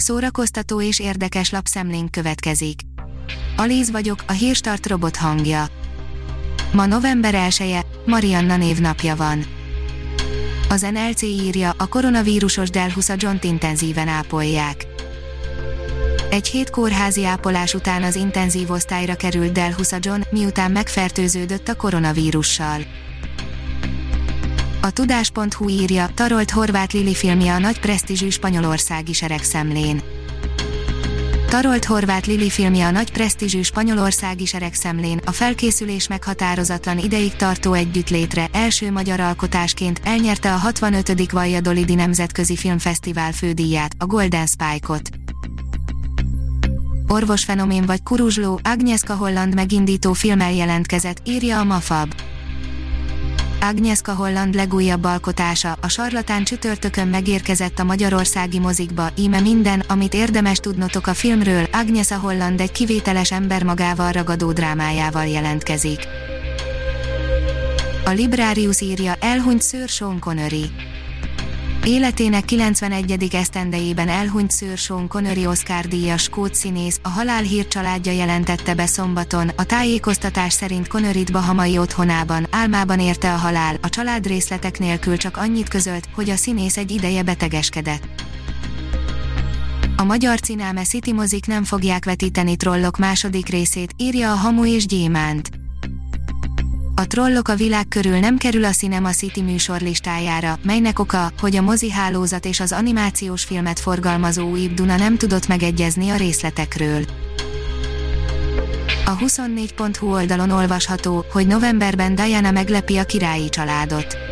Szórakoztató és érdekes lapszemlénk következik. Alíz vagyok, a hírstart robot hangja. Ma november 1 -e, Marianna névnapja van. Az NLC írja, a koronavírusos Delhusa John intenzíven ápolják. Egy hét kórházi ápolás után az intenzív osztályra került Delhusa John, miután megfertőződött a koronavírussal. A tudás.hu írja, tarolt Horváth Lili filmje a nagy presztízsű spanyolországi seregszemlén. Tarolt Horváth Lili filmje a nagy presztízsű spanyolországi seregszemlén, a felkészülés meghatározatlan ideig tartó együttlétre első magyar alkotásként elnyerte a 65. Valladolidi Nemzetközi Filmfesztivál fődíját, a Golden Spike-ot. Orvosfenomén vagy kuruzsló, Agnieszka Holland megindító filmmel jelentkezett, írja a Mafab. Agnieszka Holland legújabb alkotása, a sarlatán csütörtökön megérkezett a magyarországi mozikba, íme minden, amit érdemes tudnotok a filmről, Agnieszka Holland egy kivételes ember magával ragadó drámájával jelentkezik. A Librarius írja, elhunyt Sir Sean Connery. Életének 91. esztendejében elhunyt Sir Sean Connery Oscar díjas skót színész, a halálhír családja jelentette be szombaton, a tájékoztatás szerint Conneryt Bahamai otthonában, álmában érte a halál, a család részletek nélkül csak annyit közölt, hogy a színész egy ideje betegeskedett. A magyar Cinema City mozik nem fogják vetíteni Trollok második részét, írja a Hamu és Gyémánt. A Trollok a világ körül nem kerül a Cinema City műsor listájára, melynek oka, hogy a mozi hálózat és az animációs filmet forgalmazó új Duna nem tudott megegyezni a részletekről. A 24.hu oldalon olvasható, hogy novemberben Diana meglepi a királyi családot.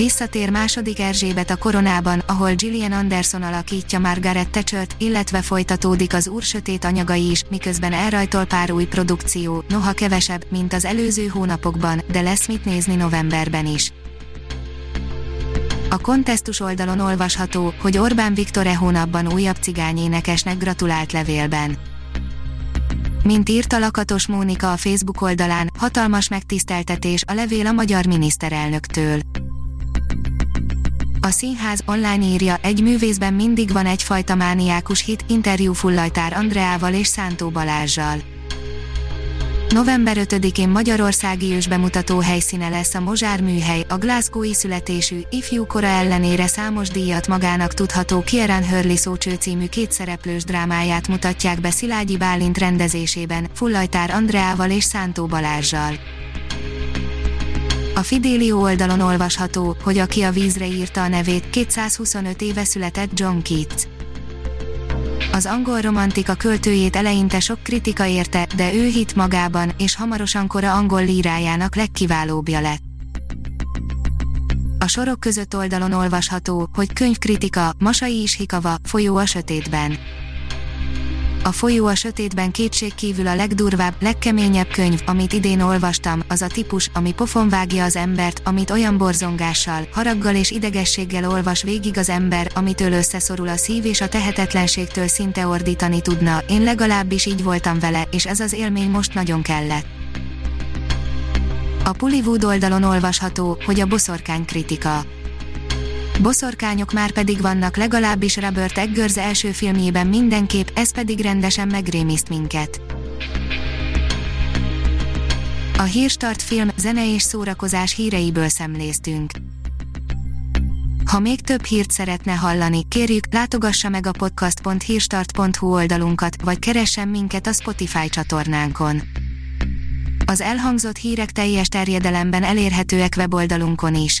Visszatér második Erzsébet a koronában, ahol Gillian Anderson alakítja Margaret thatcher illetve folytatódik az úr sötét anyagai is, miközben elrajtol pár új produkció, noha kevesebb, mint az előző hónapokban, de lesz mit nézni novemberben is. A kontesztus oldalon olvasható, hogy Orbán Viktor e hónapban újabb cigányénekesnek gratulált levélben. Mint írta Lakatos Mónika a Facebook oldalán, hatalmas megtiszteltetés a levél a magyar miniszterelnöktől. A színház online írja, egy művészben mindig van egyfajta mániákus hit, interjú Fullajtár Andreával és Szántó Balázsjal. November 5-én Magyarországi ősbemutató helyszíne lesz a Mozsár műhely, a Glasgow-i születésű, ifjú kora ellenére számos díjat magának tudható Kieran Hurley szócső című kétszereplős drámáját mutatják be Szilágyi Bálint rendezésében, Fullajtár Andreával és Szántó Balázsjal. A Fidelio oldalon olvasható, hogy aki a vízre írta a nevét, 225 éve született John Keats. Az angol romantika költőjét eleinte sok kritika érte, de ő hit magában, és hamarosan kora angol lírájának legkiválóbbja lett. A sorok között oldalon olvasható, hogy könyvkritika, Masai is hikava, folyó a sötétben a folyó a sötétben kétségkívül a legdurvább, legkeményebb könyv, amit idén olvastam, az a típus, ami pofon vágja az embert, amit olyan borzongással, haraggal és idegességgel olvas végig az ember, amitől összeszorul a szív és a tehetetlenségtől szinte ordítani tudna, én legalábbis így voltam vele, és ez az élmény most nagyon kellett. A Pullywood oldalon olvasható, hogy a boszorkány kritika boszorkányok már pedig vannak legalábbis Robert Eggers első filmjében mindenképp, ez pedig rendesen megrémiszt minket. A Hírstart film, zene és szórakozás híreiből szemléztünk. Ha még több hírt szeretne hallani, kérjük, látogassa meg a podcast.hírstart.hu oldalunkat, vagy keressen minket a Spotify csatornánkon. Az elhangzott hírek teljes terjedelemben elérhetőek weboldalunkon is.